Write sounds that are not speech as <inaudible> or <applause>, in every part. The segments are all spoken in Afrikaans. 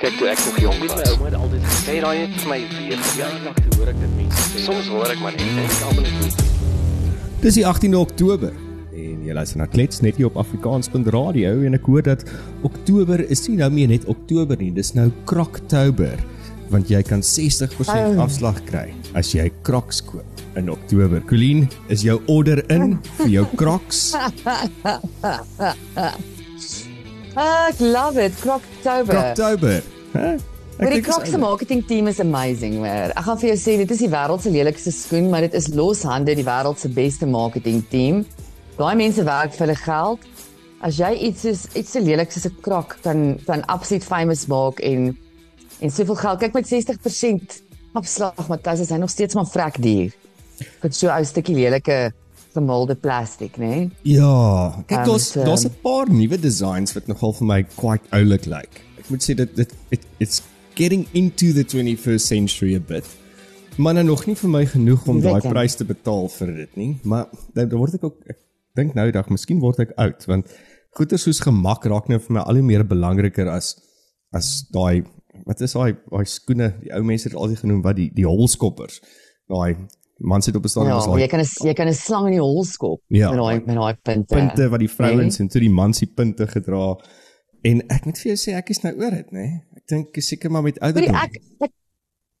Kyk toe ek nog jonk was. My ouma het altyd gesê, Sê daai het vir my weer ja, te hoor ek dit mense sê. Soms hoor ek maar net en ek almal net. Dis die 18de Oktober en jy luister na Klets net hier op Afrikaans.radio en ek hoor dat Oktober is nie nou meer net Oktober nie, dis nou Kroktober want jy kan 60% Oh. afslag kry as jy Crocs koop in Oktober. Colleen, is jou order in <laughs> vir jou Crocs? <laughs> Ah, Ek love it. Croctober. Kroktober. Hæ? Maar die Crocs se marketing team is amazing, hoor. Ek gaan vir jou sê dit is die wêreld se lelikste skoen, maar dit is loshande die wêreld se beste marketing team. Daai mense werk vir hulle geld. As jy iets is iets so lelik soos 'n krok kan kan absoluut famous maak en en soveel geld. Kyk met 60% afslag, Matthys, is hy nog steeds maar vrek duur. Vir so 'n ou stukkie lelike gemaalde plastiek, né? Nee? Ja, kyk Um, daar's so- daar's 'n paar nuwe designs wat nogal vir my quite oulik lyk. Ek moet sê dit dit it, it's getting into the 21st century a bit. Maar nou nog nie vir my genoeg om daai prys te betaal vir dit nie, maar dan dan word ek ook ek dink nou dag, miskien word ek oud want goeie soos gemak raak nou vir my al hoe meer belangriker as as daai wat is daai daai skoene, die ou mense het dit altyd genoem wat die die holskoppers. Daai man sit op 'n stadium Ja, was jy daai kan 'n jy kan 'n slang in die hol skop Ja. met daai met daai punte. punte wat die vrouens Nee. en toe die mans die punte gedra. En ek moet vir jou sê ek is nou oor dit, nê. Nee? Ek dink is seker maar met Hoorie, ouderdom. ek ek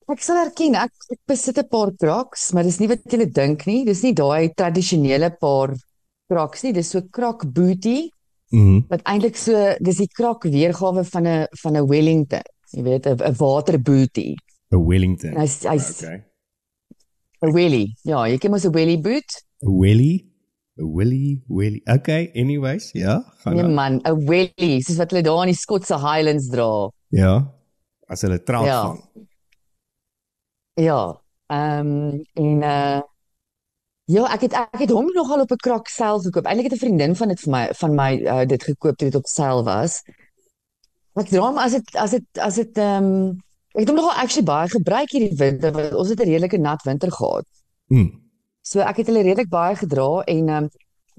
ek sal erken ek, ek besit 'n paar Crocs, maar dis nie wat jy dink nie. Dis nie daai tradisionele paar Crocs nie. Dis so Croc booty Mhm. wat eintlik so dis die Croc weergawe van 'n van 'n Wellington. Jy weet 'n waterbooty. 'n Wellington. En hy's hy's Okay. 'n welly. Ja, jy ken mos 'n welly boot? 'n Welly. 'n Willy, Willy. Okay, anyways, ja, gaan Nee man, 'n welly, soos wat hulle daar in die Skotse Highlands dra. Ja. As hulle traag Ja. vang. Ja, ehm en uh ja, ek het ek het hom nogal op 'n krak self gekoop. Eintlik het 'n vriendin van dit vir my van my uh, dit gekoop toe dit op sale was. Ek dra hom as dit as dit as dit ehm ek het hom nogal actually baie gebruik hierdie winter want ons het 'n redelike nat winter gehad. Mm. So ek het hulle redelik baie gedra en ehm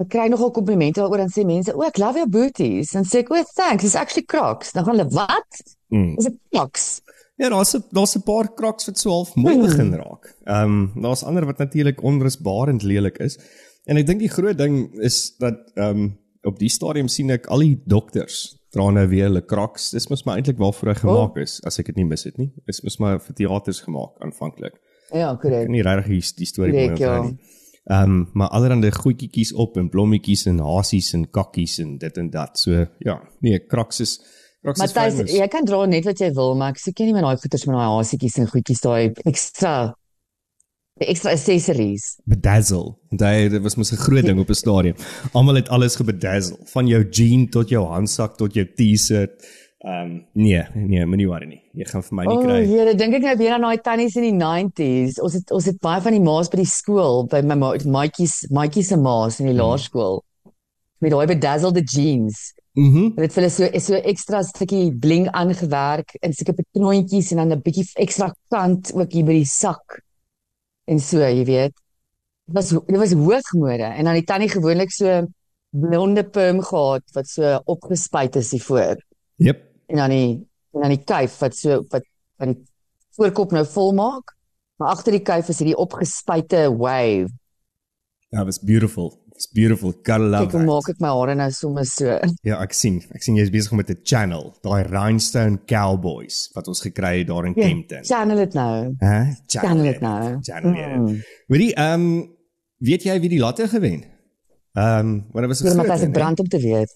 ek kry nogal komplimente daaroor dan sê mense, "O, ek love your booties." Dan sê ek, "O, thanks, it's actually Crocs." Dan gaan hulle, "Wat? Mm. Is dit Crocs?" Ja, daar's 'n daar's 'n paar kraks wat so half mooi Hmm. begin raak. Ehm um, daar's ander wat natuurlik onrusbarend lelik is. En ek dink die groot ding is dat ehm um, op die stadium sien ek al die dokters dra nou weer hulle kraks. Dis mos maar eintlik waarvoor hy gemaak is, as ek dit nie mis het nie. Dis mos maar vir teaters gemaak aanvanklik. Ja, Ek korrek. nie regtig die, storie mooi Korrek, ja. nie. Ehm um, maar allerhande goedjies op en blommetjies en hasies en kakkies en dit en dat. So ja, nee, kraks is kraks is Matthys, famous. jy kan dra net wat jy wil, maar ek soek nie met daai goeders met daai hasietjies en goedjies daai ekstra ekstra accessories. bedazzle. Daai dit was mos 'n groot ding op 'n stadium. Almal het alles gebedazzle, van jou jean tot jou handsak tot jou T-shirt. Ehm um, nee, nee, moenie worry nie. Jy gaan vir my nie O, kry. oh, Here, dink ek nou weer aan daai tannies in die 90s. Ons het ons het baie van die ma's by die skool, by my ma- maatjies, maatjies se ma's in die Hmm. laerskool met daai bedazzlede jeans. Mhm. Hulle het vir hulle so so ekstra stukkie bling aangewerk en sulke patroontjies en dan 'n bietjie ekstra kant ook hier by die sak. En so, jy weet. Dit was dit was hoogmode en dan die tannie gewoonlik so blonde perm gehad wat so opgespuit is hiervoor Jep. en dan die en dan die kuif wat so wat wat die voorkop nou vol maak. Maar agter die kuif is hierdie opgespuite wave. That was beautiful. It's beautiful. Gotta love Kyk hoe that. maak ek my hare nou sommer so. <laughs> Ja, ek sien. Ek sien jy's besig met 'n channel, daai Rhinestone Cowboys wat ons gekry het daar in Kempton. Channel dit nou. Hæ? Channel dit nou. Channel. Mm. Mm. Weet jy, ehm um, weet jy wie die latte gewen? Ehm, um, wat was my as een, ek hè? brand om te weet.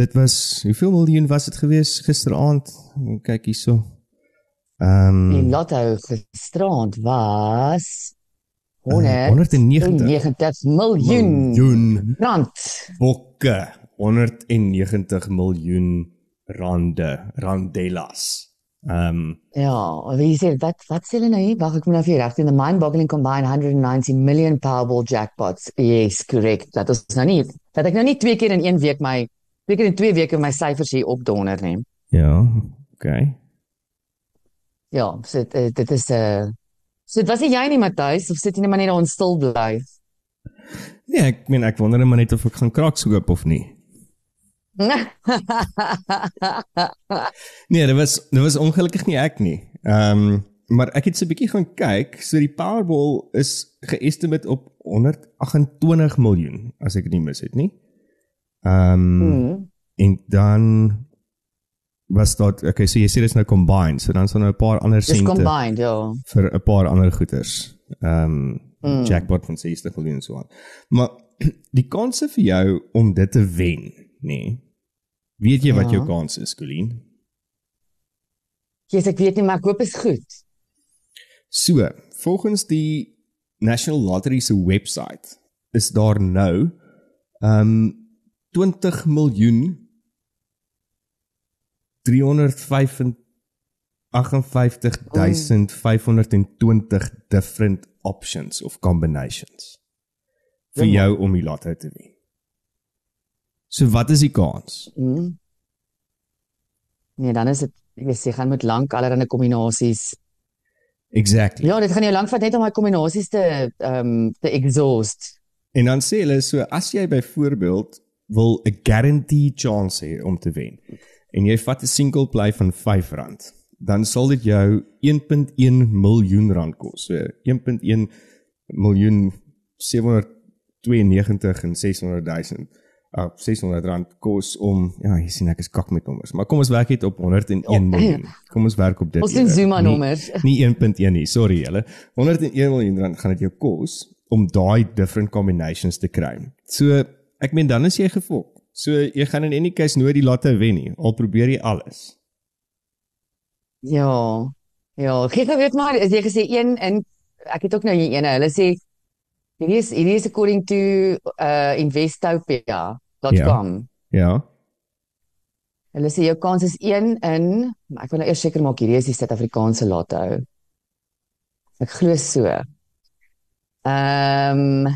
Dit was hoeveel miljoen was dit gewees gisteraand? Kyk hierso. Ehm Die um, lotto gisterand was 190 190 miljoen miljoen rand. bokke. 190 miljoen rande, randellas. Ehm um, Ja, wie sê wat wat sê hulle nou hier? Wag, ek moet nou vir reg doen. The mind-boggling combined 190 million Powerball jackpots. Yes, correct. Dat is nou nie dat ek nou nie twee keer in een week my twee keer in twee weke my syfers hier opdonder nie. ja, okay. Ja, so dit, eh, dit is 'n uh, So dit was nie jy nie Matthys of sit jy net maar net daar stil bly? Nee, ek meen ek wonder net of ek gaan kraks koop of nie. <laughs> Nee, dit was dit was ongelukkig nie ek nie. Ehm um, maar ek het so 'n bietjie gaan kyk, so die Powerball is geëstimeer op 128 miljoen as ek dit nie mis het nie. Ehm um, Hmm. en dan was dit okay, so jy sê dit is nou combined, so dan is daar nou 'n paar ander Dis sente combined, ja. vir 'n paar ander goeders. Ehm um, Mm. jackpot van 60 miljoen en so aan. Maar <clears throat> die kanse vir jou om dit te wen, nê? Nee, weet jy wat Ja. jou kans is, Colleen? Jesus, ek weet nie, maar ek hoop is goed. So, volgens die National Lottery se webwerf is daar nou ehm um, 20 miljoen 358520 different options of combinations vir Ja, jou om die lotto te wen. So wat is die kans? Mm. Nee, dan is dit ek weet jy gaan met lank allerlei kombinasies. Exactly. Ja, dit gaan jou lank vat net om daai kombinasies te ehm um, te exhaust. En dan sê hulle so as jy byvoorbeeld wil 'n guaranteed chance hê om te wen en jy vat 'n single play van R5, dan sal dit jou 1.1 miljoen rand kos. So 1.1 miljoen 792 en 600 000 uh 600 rand kos om ja, jy sien ek is kak met nommers, maar kom ons werk net op 101 Ja. miljoen. Kom ons werk op dit. Ons doen. Zuma Nie- nommers. Nie 1.1 nie, sorry julle. 101 miljoen rand gaan dit jou kos om daai different combinations te kry. So ek meen dan is jy gefok. So jy gaan in any case nooit die lotte wen nie. Al probeer jy alles. Ja. Ja, kyk nou weet maar, as jy gesê een in ek het ook nou hier ene. Hulle sê hierdie is hierdie is according to uh investopia.com. Ja. Hulle sê jou kans is 1 in, maar ek wil nou eers seker maak hierdie is die Suid-Afrikaanse lotto. Ek glo so. Ehm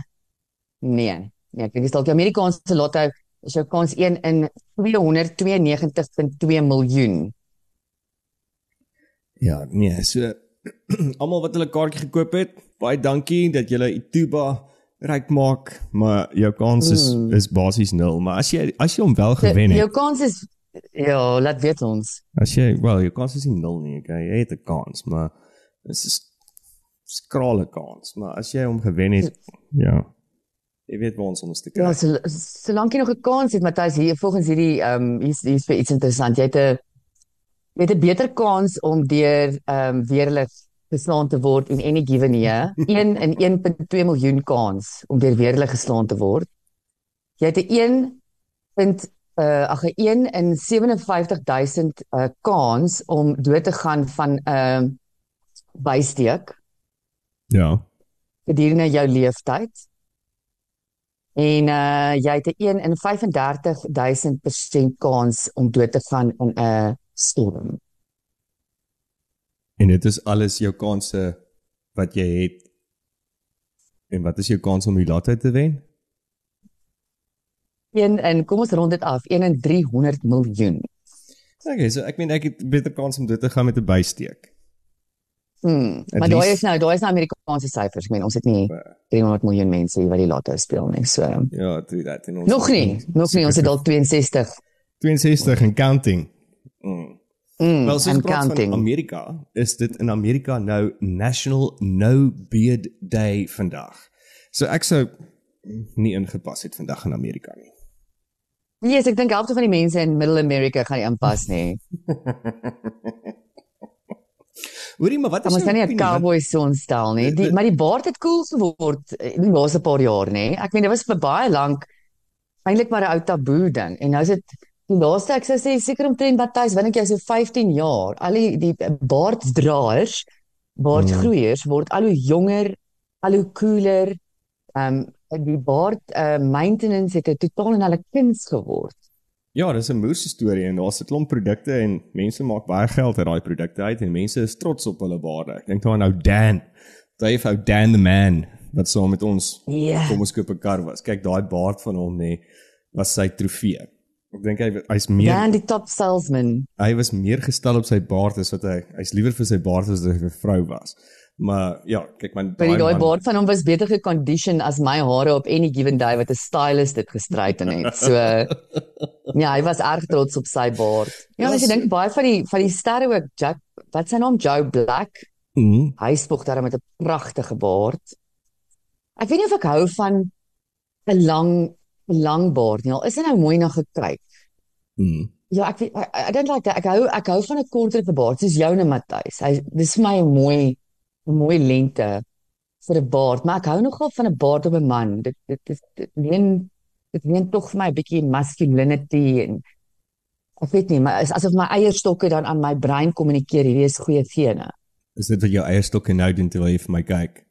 nee, nee, ek dink dis dalk die Amerikaanse lotto is jou kans 1 in 292.2 miljoen. Ja, nee, so <clears throat> almal wat hulle kaartjie gekoop het, baie dankie dat julle Ituba ryk maak, maar jou kans is Mm. is basies nul, maar as jy as jy hom wel gewen Jou het, kans is ja, laat weet ons. as jy wel, jou kans is nie nul nie, okay? Jy het 'n kans, maar dis is skrale kans, maar as jy hom gewen het, ja. Jy weet waar ons ons te kry. Ja, so solank jy nog 'n kans het, Matthys, hier volgens hierdie ehm um, hier's hier's vir iets interessant. Jy het 'n jy het 'n beter kans om deur ehm um, weerlig geslaan te word in any given year. <laughs> 1 in 1.2 miljoen kans om deur weerlig geslaan te word. Jy het 'n 1. punt, uh ag 'n 1 in 57000 uh kans om dood te gaan van 'n uh, bysteek Ja. gedurende jou leeftyd. En uh jy het 'n 1 in 35000% kans om dood te gaan in 'n storm. En dit is alles jou kanse wat jy het. En wat is jou kans om die lotto te wen? 1 in kom ons rond dit af, 1 in 300 miljoen. Okay, so ek meen ek het beter kans om dit te gaan met 'n bysteek. Hmm. At Maar daai is nou, daai is nou Amerikaanse syfers. Ek meen ons het nie Ja. 300 miljoen mense hier wat die lotto speel nie. So Ja, dit en ons nog nie, nog nie, ons het dalk 62. 62 en counting. Mm. Mm, Wel, soos and ek praat van counting. Amerika, is dit in Amerika nou National No Beard Day vandag. So ek sou nie ingepas het vandag in Amerika nie. Ja, yes, ek dink helfte van die mense in Middle America gaan nie inpas nie. <laughs> Hoorie, maar wat is Ons kan nie 'n opinie? Cowboy son stel nie. Die maar die baard het cool geword eh, in die laaste paar jaar, nê. Ek meen dit was vir baie lank eintlik maar 'n ou taboe ding. En nou is dit die laaste ek sou sê seker omtrent Matthys, wanneer jy so 15 jaar, al die die baarddraers, baardgroeiers word al hoe jonger, al hoe cooler. Ehm um, die baard uh, maintenance het 'n totaal en hulle kuns geword. Ja, dis 'n moerse storie en daar's 'n klomp produkte en mense maak baie geld uit daai produkte uit en mense is trots op hulle baarde. Ek dink daaraan ou Dan. Dave ou Dan the man wat saam met ons Ja. kom ons koop 'n kar was. Kyk daai baard van hom nê was sy trofee. Ek dink hy hy's meer Dan die top salesman. hy was meer gestel op sy baard as wat hy hy's liewer vir sy baard as hy vir 'n vrou was. Maar ja, kyk man, daai man- baard van hom was beter gecondition as my hare op any given day wat 'n stylist dit gestraighten het. So <laughs> ja, hy was erg trots op sy baard. Ja, as jy dink baie van die van die sterre ook Jack, wat sy naam Joe Black. Mhm. Hy spog daar met 'n pragtige baard. Ek weet nie of ek hou van 'n lang lang baard nie. Al is hy nou mooi na gekyk. Mhm. Ja, ek weet I, I don't like that. Ek hou ek hou van 'n korter baard soos joune Matthys. Hy dis vir my 'n mooi 'n mooi lengte vir 'n baard, maar ek hou nogal van 'n baard op 'n man. Dit dit dit dit leen dit leen tog vir my 'n bietjie masculinity en ek weet nie, maar is asof my eierstokke dan aan my brein kommunikeer hierdie is goeie gene. Is dit wat jou eierstokke nou doen terwyl jy vir my kyk?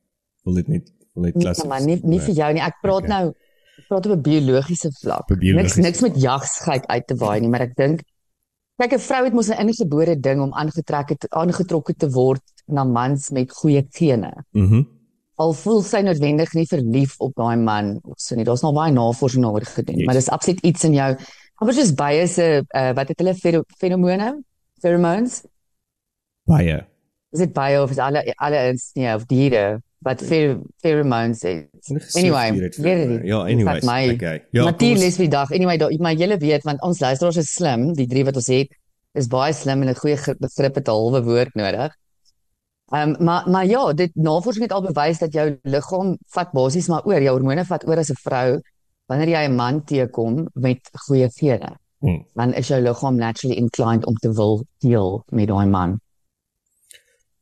Wil dit net wil dit Nee, klas? maar nie nie vir jou nie. Ek praat Okay. nou ek praat op 'n biologiese vlak. Biologiese Niks niks met jagsgeit uit te waai <laughs> nie, maar ek dink kyk 'n vrou het mos 'n ingebore ding om aangetrek het aangetrokke te word na mans met goeie gene. Mhm. Al voel sy noodwendig nie verlief op daai man of so nie. Daar's nog baie navorsing daaroor gedoen, Yes. maar dis absoluut iets in jou. Maar soos baie se uh, wat het hulle feromone? Pheromones? Baie. Is dit baie of is alle alle ins nee of diere wat fer, pheromones het? Anyway, weet dit weet dit. Ja, anyways. My- Okay. Ja, kom Natuurlik ons- les vir die dag. Anyway, da, maar julle weet want ons luisteraars is slim, die drie wat ons het, is baie slim en 'n goeie gr- begrip het 'n halwe woord nodig. Ehm um, maar maar ja, dit navorsing het al bewys dat jou liggaam vat basies maar oor, jou hormone vat oor as 'n vrou wanneer jy 'n man teekom met goeie gene. Hmm. Dan is jou liggaam naturally inclined om te wil deel met daai man.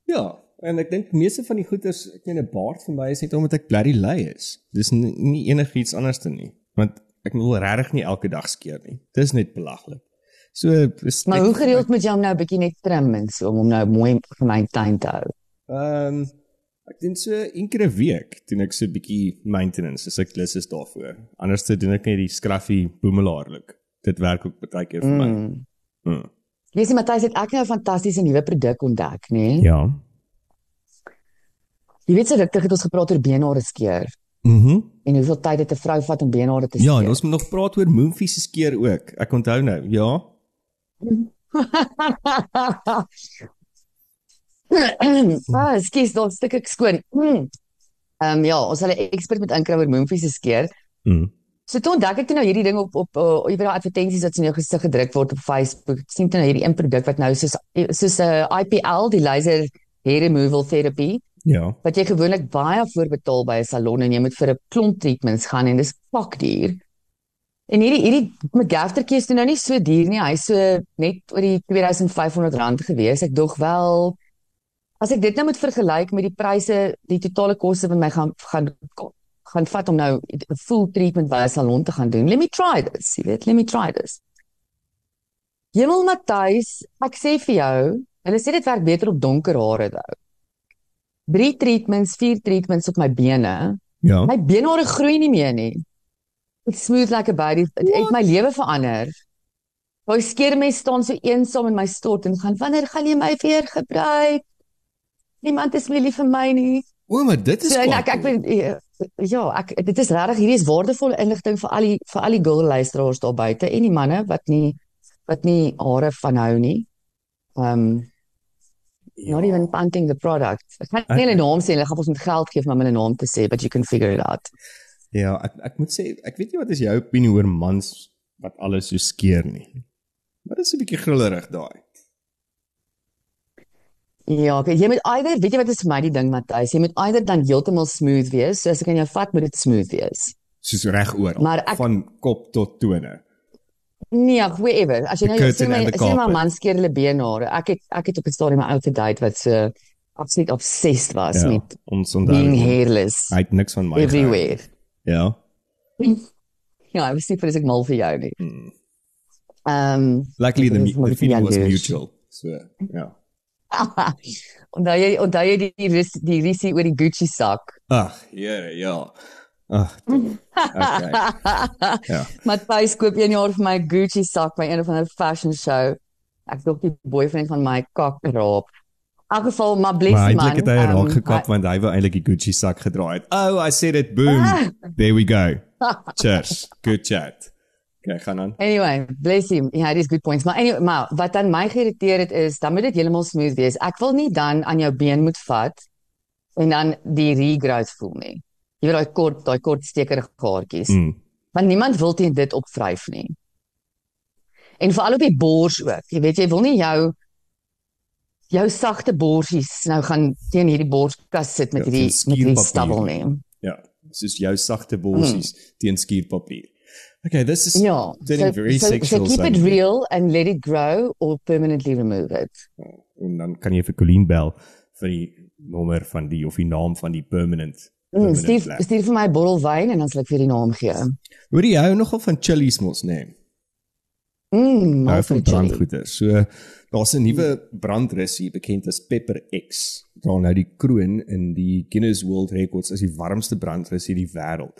Ja, en ek dink meeste van die goeters, ek meen 'n baard vir my is net omdat ek bloody lui is. Dis nie, nie enigiets anders te nie. Want ek wil regtig nie elke dag skeer nie. Dis net belaglik. So dis Maar net- hoe gereeld moet jy hom nou 'n bietjie net trim en so om hom nou mooi vir my tuin te hou? Ehm ek doen so een keer 'n week doen ek so 'n bietjie maintenance as ek lus is daarvoor. Anders te doen ek net die scruffy boemelaarlik. Dit werk ook baie keer vir my. Mm. Mm. Jy sien Matthys het ek nou 'n fantastiese nuwe produk ontdek, nê? Nee? Ja. Jy weet so ruktig het ons gepraat oor beenhare skeer Mhm. Mm en hoeveel tyd dit 'n vrou vat om beenhare te skeer. ja, en ons moet nog praat oor moonfies se skeer ook. Ek onthou nou. Ja. <laughs> ah, skies, daar stik ek skoon. Mm. Ehm um, ja, ons sal 'n ekspert met inkry oor moonfies se skeer. Mm. So toe ontdek ek toe nou hierdie ding op op uh, jy weet daai advertensies wat in jou gesig gedruk word op Facebook. Ek sien toe nou hierdie een produk wat nou soos soos 'n uh, IPL, die laser hair removal therapy. Ja. wat jy gewoonlik baie voorbetaal by 'n salon en jy moet vir 'n klomp treatments gaan en dis pakduur. En hierdie hierdie McGaftertjie is nou nie so duur nie. Hy's so net oor die R2500 gewees. Ek dog wel as ek dit nou moet vergelyk met die pryse, die totale koste wat my gaan gaan gaan vat om nou 'n full treatment by 'n salon te gaan doen. Let me try this. Jy weet, let me try this. Hemel Matthys, ek sê vir jou, hulle sê dit werk beter op donker hare daai. 3 treatments, 4 treatments op my bene. Ja. My beenhare groei nie meer nie. It's smooth like a baby. Dit het my lewe verander. Daai skeermes staan so eensaam in my stort en gaan wanneer gaan jy my weer gebruik? Niemand is meer lief vir my nie. O, maar dit is So en ek ek ben ja, ek dit is regtig hierdie is waardevolle inligting vir al die vir al die girl luisteraars daar buite en die manne wat nie wat nie hare van hou nie. Um not even punting the product. Ek kan nie hulle naam sê, hulle gaan ons met geld gee om hulle naam te sê, but you can figure it out. Ja, ek ek moet sê, ek weet nie wat is jou opinie oor mans wat alles so skeer nie. Maar dit is 'n bietjie grillerig daai. Ja, okay, jy moet either, weet jy wat is vir my die ding Matthys, jy moet either dan heeltemal smooth wees, so as ek aan jou vat moet dit smooth wees. Soos reg oor van kop tot tone. Nee, ag, whatever. As jy nou sê my sê my man skeer hulle beenhare. Ek het ek het op 'n stadium 'n ou te date wat so absoluut obsessed was Ja, met ons onthou. being hairless Hy het niks van my. everywhere. gehou. Ja, <laughs> ek was nie vir as ek mal vir jou nie. Hmm. Um, Luckily the, the feeling was mutual. So, ja. <laughs> onthou jy onthou jy die die, ris- die risie oor die Gucci sak. Ag, Here, ja. Ag. Okay. <laughs> Ja. Matthys koop een jaar vir my 'n Gucci sak by een of ander fashion show. Ek dink die boyfriend van my kak raap. In elk geval, maar bless Maar man. eintlik het hy ehm, raak gekap want hy wou eintlik die Gucci sak gedra het. Oh, I said it boom. Ah. There we go. <laughs> Cheers. Good chat. Okay, gaan aan. Anyway, bless him. Ja, dis good points. Maar anyway, maar wat aan my geïrriteer het is, dan moet dit heeltemal smooth wees. Ek wil nie dan aan jou been moet vat en dan die regrowth voel nie. Jy weet daai kort daai kort stekerige gaartjies. Mm. Want niemand wil teen dit opvryf nie. En veral op die bors ook. Jy weet jy wil nie jou jou sagte borsies nou gaan teen hierdie borskas sit met Ja, hierdie met hierdie stabbel nie. Ja, soos jou sagte borsies mm. teen skuurpapier. Okay, this is Ja. turning very so, so sexual. keep it real and let it grow or permanently remove it. En dan kan jy vir Colleen bel vir die nommer van die of die naam van die permanent. Mm, stuur stuur vir my 'n bottel wyn en dan sal ek vir die naam gee. Hoor jy hou nogal van chilies mos, nê? Nee? Mm, mal van brandgoeder. So daar's 'n nuwe brandrus hier bekend as Pepper X. Dra nou die kroon in die Guinness World Records as die warmste brandrus in die wêreld.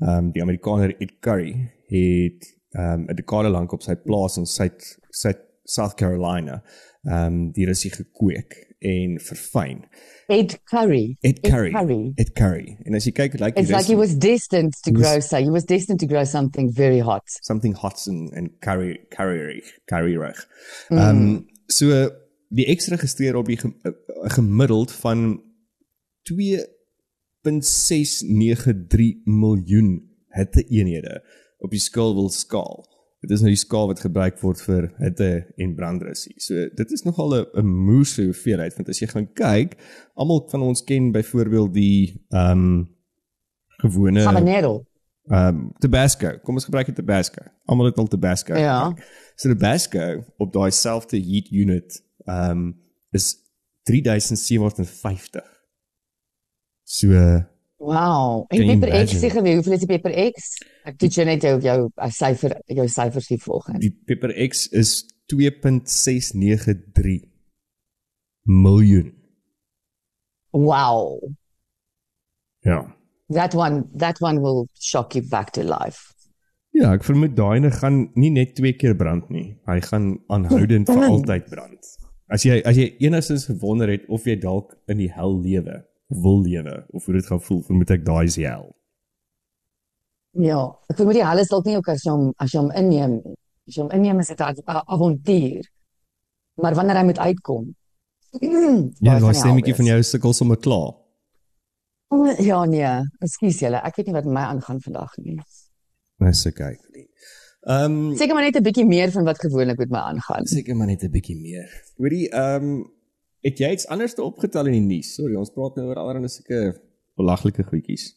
Ehm um, die Amerikaner Ed Curry het ehm um, 'n dekade lank op sy plaas in Suid Suid South Carolina ehm um, die rusie gekweek en verfyn. Ed Curry. Ed Curry. Curry. Ed Curry. En as jy kyk like It's die like he rus- was destined to was- grow so he was destined to grow something very hot. something hot and and curry curry curryrig. Ehm um, so die X registreer op die ge, uh, gemiddeld van 2.693 miljoen hitte eenhede op die Scoville skaal. Dit is nou die skaal wat gebruik word vir hitte en brandrusie. So dit is nogal 'n moeëse hoeveelheid want as jy gaan kyk, almal van ons ken byvoorbeeld die ehm um, gewone Habanero. Ehm um, Tabasco. Kom ons gebruik dit Tabasco. Almal het al Tabasco. Ja. gebruik. So Tabasco op daai selfde heat unit ehm um, is 3750. So Wow. En Pepper X sê geweet hoeveel is die Pepper X? Ek toets jou net jou jou uh, syfer jou syfers hier volgens. die Pepper X is 2.693 miljoen. Wow. Ja. That one that one will shock you back to life. Ja, ek vermoed daai gaan nie net twee keer brand nie. Hy gaan aanhoudend vir altyd brand. As jy as jy enigstens gewonder het of jy dalk in die hel lewe, wil lewe of hoe dit gaan voel, vermoed ek daai is die hel. Ja, ek vermoed die hel is dalk nie ook as jy hom as jy hom inneem nie. As jy hom inneem is dit 'n avontuur. Maar wanneer hy moet uitkom. <clears throat> Ja, daai stemmetjie van jou sukkel sommer klaar. jou. Ja nee, ekskuus julle, ek weet nie wat my aangaan vandag nie. Dis okay. Ehm um, Seker maar net 'n bietjie meer van wat gewoonlik met my aangaan. seker maar net 'n bietjie meer. Hoorie, ehm um, het jy iets anders te opgetel in die nuus? Sorry, ons praat nou oor allerlei sulke belaglike goedjies.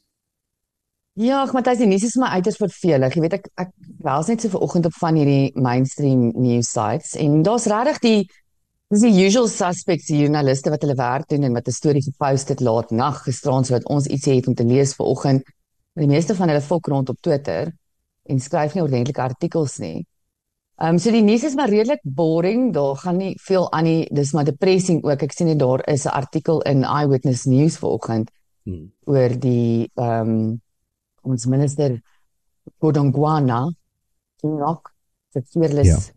Ja, ag Matthys, die nuus is my uiters vervelig. Jy weet ek ek was net so vanoggend op van hierdie mainstream news sites en daar's regtig die dis die usual suspects die joernaliste wat hulle werk doen en wat 'n storie gepost het laat nag gisterand sodat ons iets het om te lees vanoggend. Die meeste van hulle fok rond op Twitter en skryf nie ordentlike artikels nie. Ehm um, so die nuus is maar redelik boring. Daar gaan nie veel aan nie. Dis maar depressing ook. Ek sien net daar is 'n artikel in Eyewitness News vanoggend Hmm. oor die ehm um, ons minister Godongwana Kinok the fearless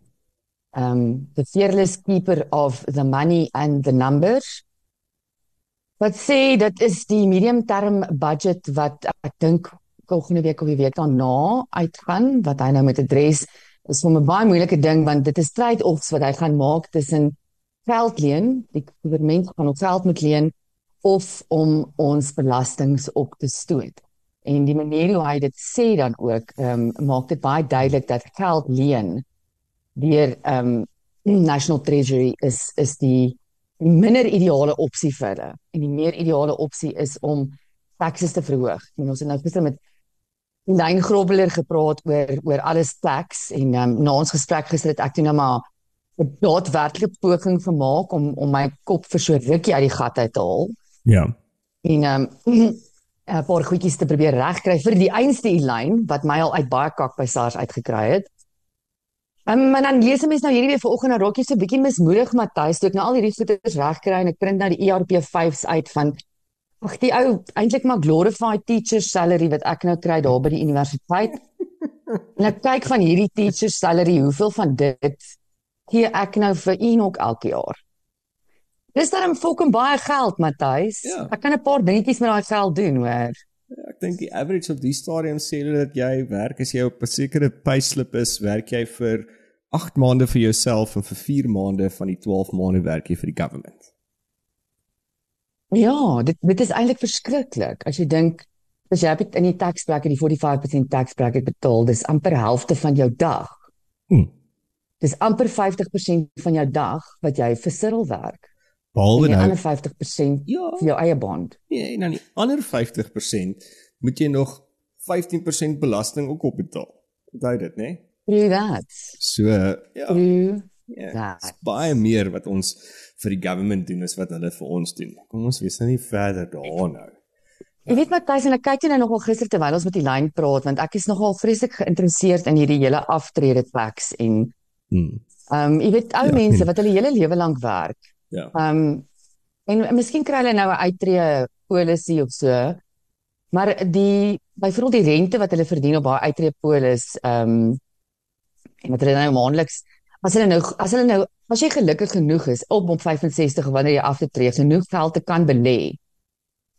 Ja. um the fearless keeper of the money and the numbers wat sê dit is die medium term budget wat ek dink volgende week of die week daarna uitgaan wat hy nou met adres is vir 'n baie moeilike ding want dit is trade-offs wat hy gaan maak tussen geld leen die regering gaan ons geld moet leen of om ons belastings op te stoot En die manier hoe hy dit sê dan ook, ehm um, maak dit baie duidelik dat geld leen deur ehm um, National Treasury is is die, die minder ideale opsie vir hulle. En die meer ideale opsie is om taxes te verhoog. En ons het nou gister met Lyn Grobler gepraat oor oor alles tax en um, na ons gesprek gister het ek toe nou maar 'n daadwerklike poging gemaak om om my kop vir so rukkie uit die gat uit te haal Ja. en um, <clears throat> 'n paar goedjies te probeer regkry vir die einste lyn wat my al uit baie kak by SARS uitgekry het. Um, maar dan lees 'n mens nou hierdie weer vanoggend na raak jy so bietjie mismoedig Matthys, toe ek nou al hierdie goeders regkry en ek print nou die ERP5s uit van ag die ou eintlik maar glorified teacher salary wat ek nou kry daar by die universiteit. en <laughs> ek kyk van hierdie teacher salary, hoeveel van dit gee ek nou vir Enoch elke jaar? Dis dan fucking baie geld, Matthys. Ja. Ek kan 'n paar dingetjies met daai geld doen, hoor. Ek dink die average op die stadium sê hulle dat jy werk as jy op 'n sekere payslip is, werk jy vir 8 maande vir jouself en vir 4 maande van die 12 maande werk jy vir die government. Ja, dit dit is eintlik verskriklik as jy dink as jy op- in die tax bracket die 45% tax bracket betaal, dis amper helfte van jou dag. Hm. Dis amper 50% van jou dag wat jy vir Cyril werk. Behalwe nou ander 50% Ja. vir jou eie bond. Nee, en dan die ander 50% moet jy nog 15% belasting ook opbetaal. Onthou dit, né? Nee? True that. So ja, True ja baie meer wat ons vir die government doen as wat hulle vir ons doen. Kom ons wees nou nie verder daar nou. Jy weet Matthys en ek kyk jy nou nogal gister terwyl ons met die lyn praat want ek is nogal vreeslik geïnteresseerd in hierdie hele aftrede tax en Hm. ehm um, jy weet ou Ja, mense en- <laughs> wat hulle hele lewe lank werk. Ja. Ehm um, en, en miskien kry hulle nou 'n uittreë polisie of so. Maar die byvoorbeeld die rente wat hulle verdien op daai uittreë polis ehm um, en wat hulle nou maandeliks as hulle nou as hulle nou as jy gelukkig genoeg is op op 65 wanneer jy afgetree het, genoeg geld te kan belê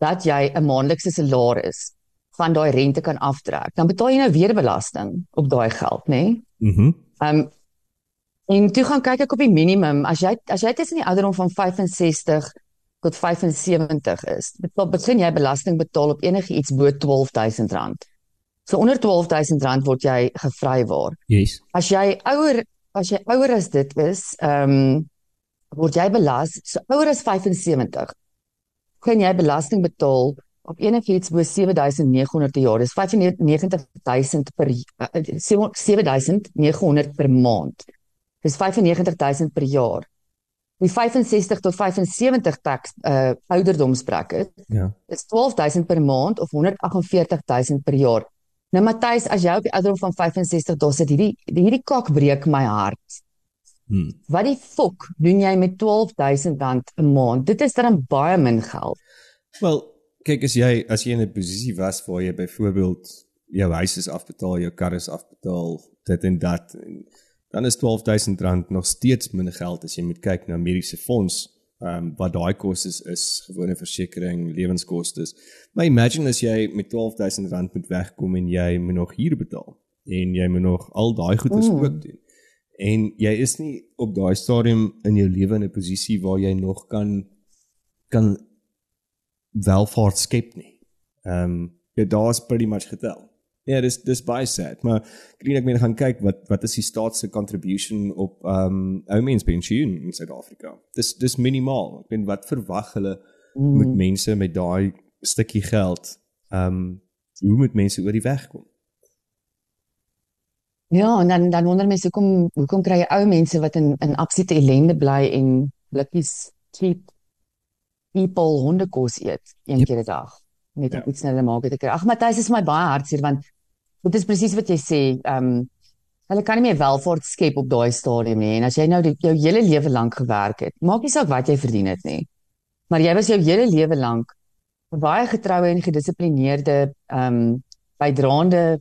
dat jy 'n maandelikse salaris van daai rente kan aftrek, dan betaal jy nou weer belasting op daai geld, nê? Nee? Mhm. Ehm um, en toe gaan kyk ek op die minimum. As jy as jy tussen die ouderdom van 65 tot 75 is, betaal begin jy belasting betaal op enigiets bo R12000. So onder R12000 word jy gevrywaar. Yes. As jy ouer as jy ouer as dit is, ehm um, word jy belas so ouer as 75 kan jy belasting betaal op enigiets bo 7900 per jaar. Dis 95000 per uh, 7900 per maand. Dis 95000 per jaar. Die 65 tot 75 tax uh ouderdomsbracket Ja. is 12000 per maand of 148000 per jaar. Nou Matthys, as jy op die ouderdom van 65 daar sit, hierdie hierdie kak breek my hart. Hm. Wat die fok doen jy met 12000 rand 'n maand? Dit is dan baie min geld. Wel, kyk as jy as jy in 'n posisie was waar jy byvoorbeeld jou huis is afbetaal, jou kar is afbetaal, dit en dat en dan is R12000 nog steeds min geld as jy moet kyk na mediese fonds. Ehm um, wat daai kostes is, is gewone versekerings, lewenskostes. Maar imagine as jy met R12000 moet wegkom en jy moet nog huur betaal en jy moet nog al daai goedes Mm. ook doen. En jy is nie op daai stadium in jou lewe in 'n posisie waar jy nog kan kan welvaart skep nie. Ehm um, ja, daar's pretty much getel. Ja, dis dis baie sad, maar klien ek meen gaan kyk wat wat is die staat se contribution op ehm um, ou mens pensioen in Suid-Afrika. Dis dis minimaal. Ek meen wat verwag hulle mm. moet mense met daai stukkie geld ehm um, hoe moet mense oor die weg kom? Ja, en dan dan wonder mense hoekom hoekom kry jy ou mense wat in in absolute ellende bly en blikkies cheap people hondekos eet een Yep. keer 'n dag net om Ja. iets sneller maak te kry. Ag Matthys is my baie hartseer want dit is presies wat jy sê. Ehm um, hulle kan nie meer welvaart skep op daai stadium nie. En as jy nou die, jou hele lewe lank gewerk het, maak nie saak wat jy verdien het nie. Maar jy was jou hele lewe lank 'n baie getroue en gedissiplineerde ehm um, bydraende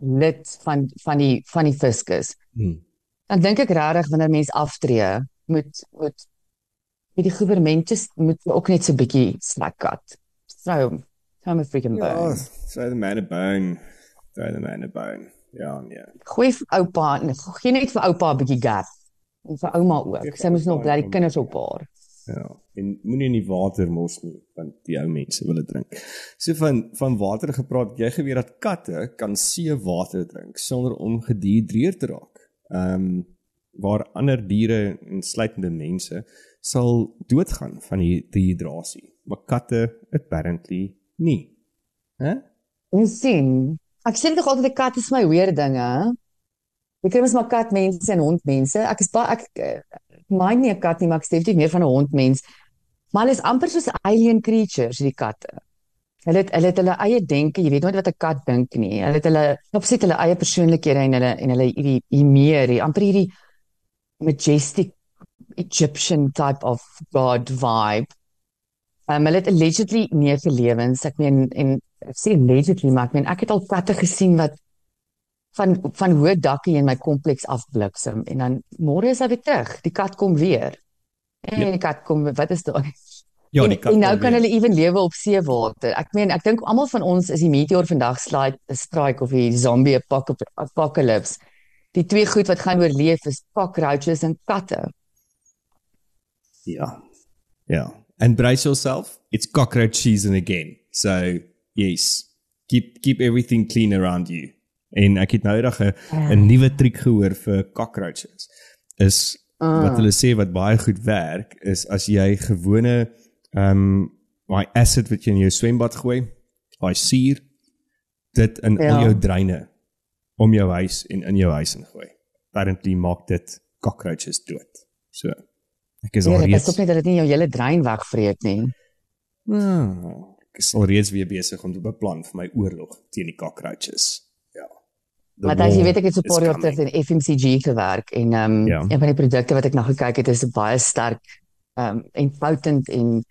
lid van van die van die fiskus. Hmm. Dan dink ek regtig wanneer mens aftree, moet moet met die regering moet ook net so 'n bietjie slack cut. So, so 'n freaking Ja, bone. sy die myne bone. Sy die myne bone. Ja, nee. Gooi vir oupa, nee, gee net vir oupa 'n bietjie gap. En vir ouma ook. Ja, Sy moet nog bly die en kinders op haar. Ja, en moenie in die water mos nie, want die ou mense wil dit drink. So van van water gepraat, jy geweet dat katte kan seewater drink sonder om gedehidreerd te raak. Ehm um, waar ander diere insluitende mense sal doodgaan van die dehydrasie, maar katte apparently nie. Hè? En sien, ek sê tog altyd 'n kat is my weer dinge. Ek kry mos maar katmense en hondmense. Ek is baie ek eh, mind nie 'n kat nie, maar ek is definitief meer van 'n hondmens. Maar hulle is amper soos alien creatures, hierdie katte. Hulle het hulle het hulle eie denke, jy weet nooit wat 'n kat dink nie. Hulle het hulle opset hulle eie persoonlikhede en hulle en hulle hierdie hier meer, hier amper hierdie majestic Egyptian type of god vibe. Um, hulle het allegedly nege lewens. Ek meen en ek sê allegedly, maar ek meen ek het al katte gesien wat van van hoë dakke in my kompleks afbliksem en dan môre is hy weer terug. Die kat kom weer. En Ja. die kat kom wat is daai? Ja, en, die kat. en nou wil kan weer. hulle ewen lewe op seewater. Ek meen ek dink almal van ons is die meteor vandag slide strike of die zombie apoc- apocalypse. Die twee goed wat gaan oorleef is cockroaches en katte. Ja. Ja. and brace yourself. It's cockroach season again. So, yes. Keep keep everything clean around you. En ek het nou eendag 'n 'n nuwe triek gehoor vir cockroaches. Is wat hulle sê wat baie goed werk is as jy gewone ehm um, daai acid wat jy in jou swembad gooi, daai suur dit in ja. al jou dreine om jou huis en in jou huis ingooi. Apparently maak dit cockroaches dood. So ek is al reeds pas op net dat dit nie jou hele drein wegvreet nie. Ek is al reeds weer besig om te beplan vir my oorlog teen die cockroaches. Ja. Maar as jy weet ek het so 'n paar jaar terug in FMCG gewerk en ehm um, Ja. een van die produkte wat ek na gekyk het is baie sterk ehm um, en potent en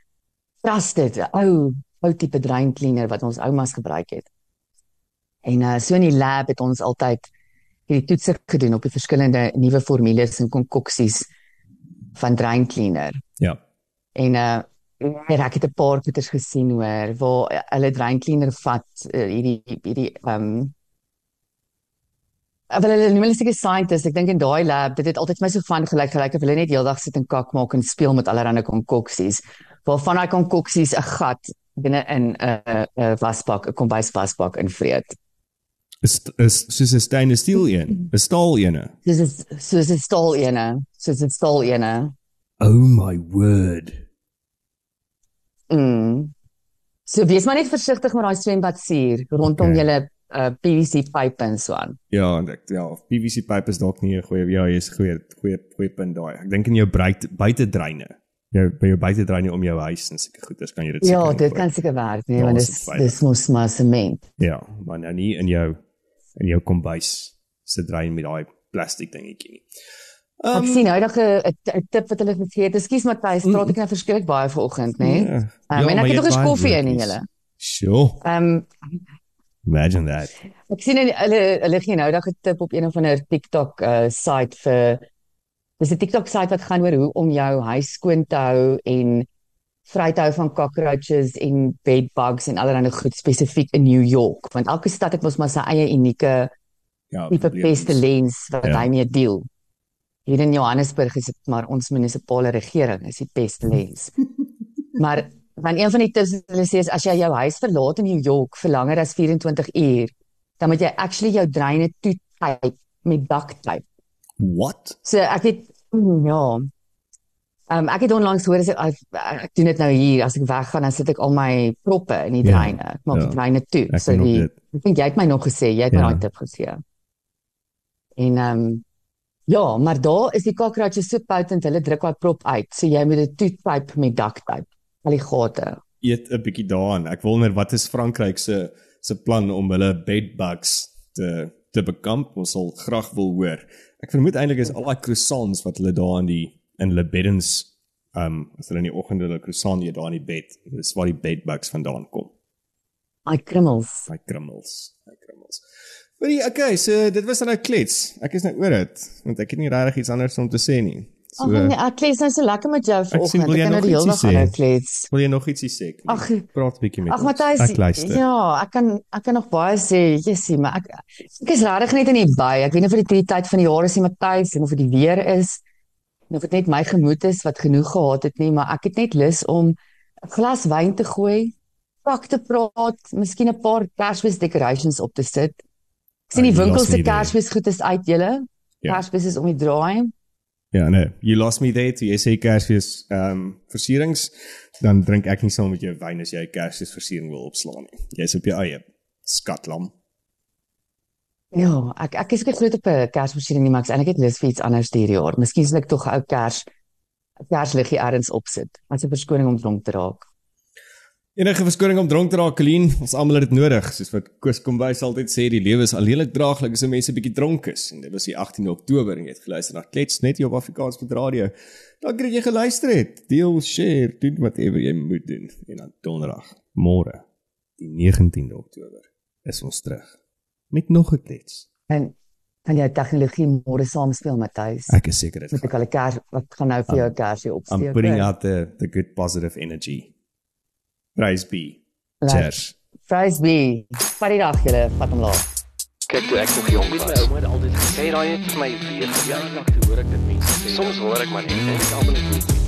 trusted 'n ou ou tipe drain cleaner wat ons oumas gebruik het. En uh, so in die lab het ons altyd hierdie toetse gedoen op die verskillende nuwe formules en konkoksies van drain cleaner. Ja. En uh en ek het 'n paar goeters gesien hoor waar hulle drain cleaner vat uh, hierdie hierdie ehm um, wel hulle noem hulle seker scientists ek dink in daai lab dit het altyd my so van gelyk gelyk of hulle net heeldag sit en kak maak en speel met allerlei konkoksies waarvan daai konkoksies 'n gat binne in 'n 'n 'n wasbak 'n kombuiswasbak invreet. Is is soos 'n stainless steel een, 'n staal ene. Dis is soos 'n staal ene, soos 'n staal ene. Oh my word. Mm. So wees maar net versigtig met daai swembadsuur rondom Okay. julle uh, PVC pype en so aan. Ja, en ek ja, PVC pipe is dalk nie 'n goeie ja, jy's goeie goeie goeie punt daai. Ek dink in jou buite buitedreine. Jou by jou buitedreine om jou huis en seker goeders kan jy dit Ja, seker dit ingooi. kan seker werk, nee, Ja, want is dis dis mos maar sement. Ja, maar nou nie in jou in jou kombuis se drein met daai plastiek dingetjie nie. Ek sien nou nog 'n tip wat hulle vergeet. Ekskuus Matthys, praat ek nou verskriklik baie vanoggend, nê? Nee? Ja. Um, Ja, en ek het nog het eens koffie in julle. Sure. Ehm um, Imagine that. ek sien in- hulle hulle gee nou dag 'n tip op een of ander TikTok uh site vir dis 'n TikTok site wat gaan oor hoe om jou huis skoon te hou en vry te hou van cockroaches en bedbugs en allerlei goed spesifiek in New York, want elke stad het mos maar sy eie unieke Ja, tipe pestilens wat Ja. hy mee deel. Hier in Johannesburg is dit maar ons munisipale regering is die pestilens. <laughs> maar van een van die tips wat hulle sê is as jy jou huis verlaat in New York vir langer as 24 uur, dan moet jy actually jou dreine toetyp met duct tape. What? So ek het mm, ja. Ehm um, ek het onlangs hoor as ek, ek, ek doen dit nou hier as ek weggaan dan sit ek al my proppe in die Ja, dreine. Ek maak ja. die dreine toe. Ek so die ek dink jy het my nog gesê, jy het my Ja. daai tip gegee. En ehm um, ja, maar daar is die cockroaches so potent, hulle druk daai prop uit. So jy moet dit toetyp met duct tape. Al die gate. Eet 'n bietjie daaraan. Ek wonder wat is Frankryk se se plan om hulle bedbugs te te bekamp? Ons sal graag wil hoor. Ek vermoed eintlik is al daai croissants wat hulle daar in die in hulle beddens um as hulle in die oggend hulle croissant eet daar in die bed. Dis waar die bedbugs vandaan kom. Daai krummels. Daai krummels, daai krummels. Hoorie, okay, so dit was nou klets. Ek is nou oor dit want ek het nie regtig iets anders om te sê nie. So Ag nee, ek lees nou so lekker met jou sien, vanoggend. jy Ek kan nou die hele dag aan klets. wil jy nog ietsie sê? Ag, praat 'n bietjie met Ag ons. Matthys, Ek luister. ja, ek kan ek kan nog baie sê, jessie, maar ek ek is regtig net in die by. Ek weet nie of dit die tyd van die jaar is nie, Matthys, en of dit die weer is, en of dit net my gemoed is wat genoeg gehad het nie, maar ek het net lus om 'n glas wyn te gooi, pak te praat, miskien 'n paar Kersfees decorations op te sit. Ek sien die jy winkels se. Kersfees goed is uit julle. Ja. Kersfees is om die draai. Ja, nee, you lost me there. Jy sê Kersfees ehm um, versierings, dan drink ek nie saam met jou wyn as jy Kersfees versiering wil opslaan nie. Jy's op jou eie. Skatlam. Ja, ek ek is nie groot op 'n Kersversiering nie, maar ek is eintlik net lus vir iets anders hierdie jaar. Miskien sal ek tog 'n ou Kers Kersliggie ergens opsit. As 'n verskoning om dronk te raak. Enige verskoning om dronk te raak, Colleen, ons almal het dit nodig. Soos wat Koos Kombuis altyd sê, die lewe is alleenlik draaglik as 'n mens 'n bietjie dronk is. En dit was die 18de Oktober en jy het geluister na Klets net hier op Afrikaans met radio. Dankie dat jy geluister het. Deel, share, doen whatever jy moet doen. En dan donderdag, môre, die 19de Oktober, is ons terug met nog 'n klets. En kan jy tegnologie môre saam speel, Matthys? Ek is seker dit Moet ek al 'n Kers wat gaan nou vir jou 'n Kersie opsteek? I'm putting out the the good positive energy. Be. Like, Cheers. Praise be. Vat die dag julle, vat hom laat. Kyk toe ek nog jong Weet my was. ouma het altyd gesê, Sê daai het vir my weer ja, dag te hoor ek dit mense sê. Soms hoor ek maar net Dit net is almal net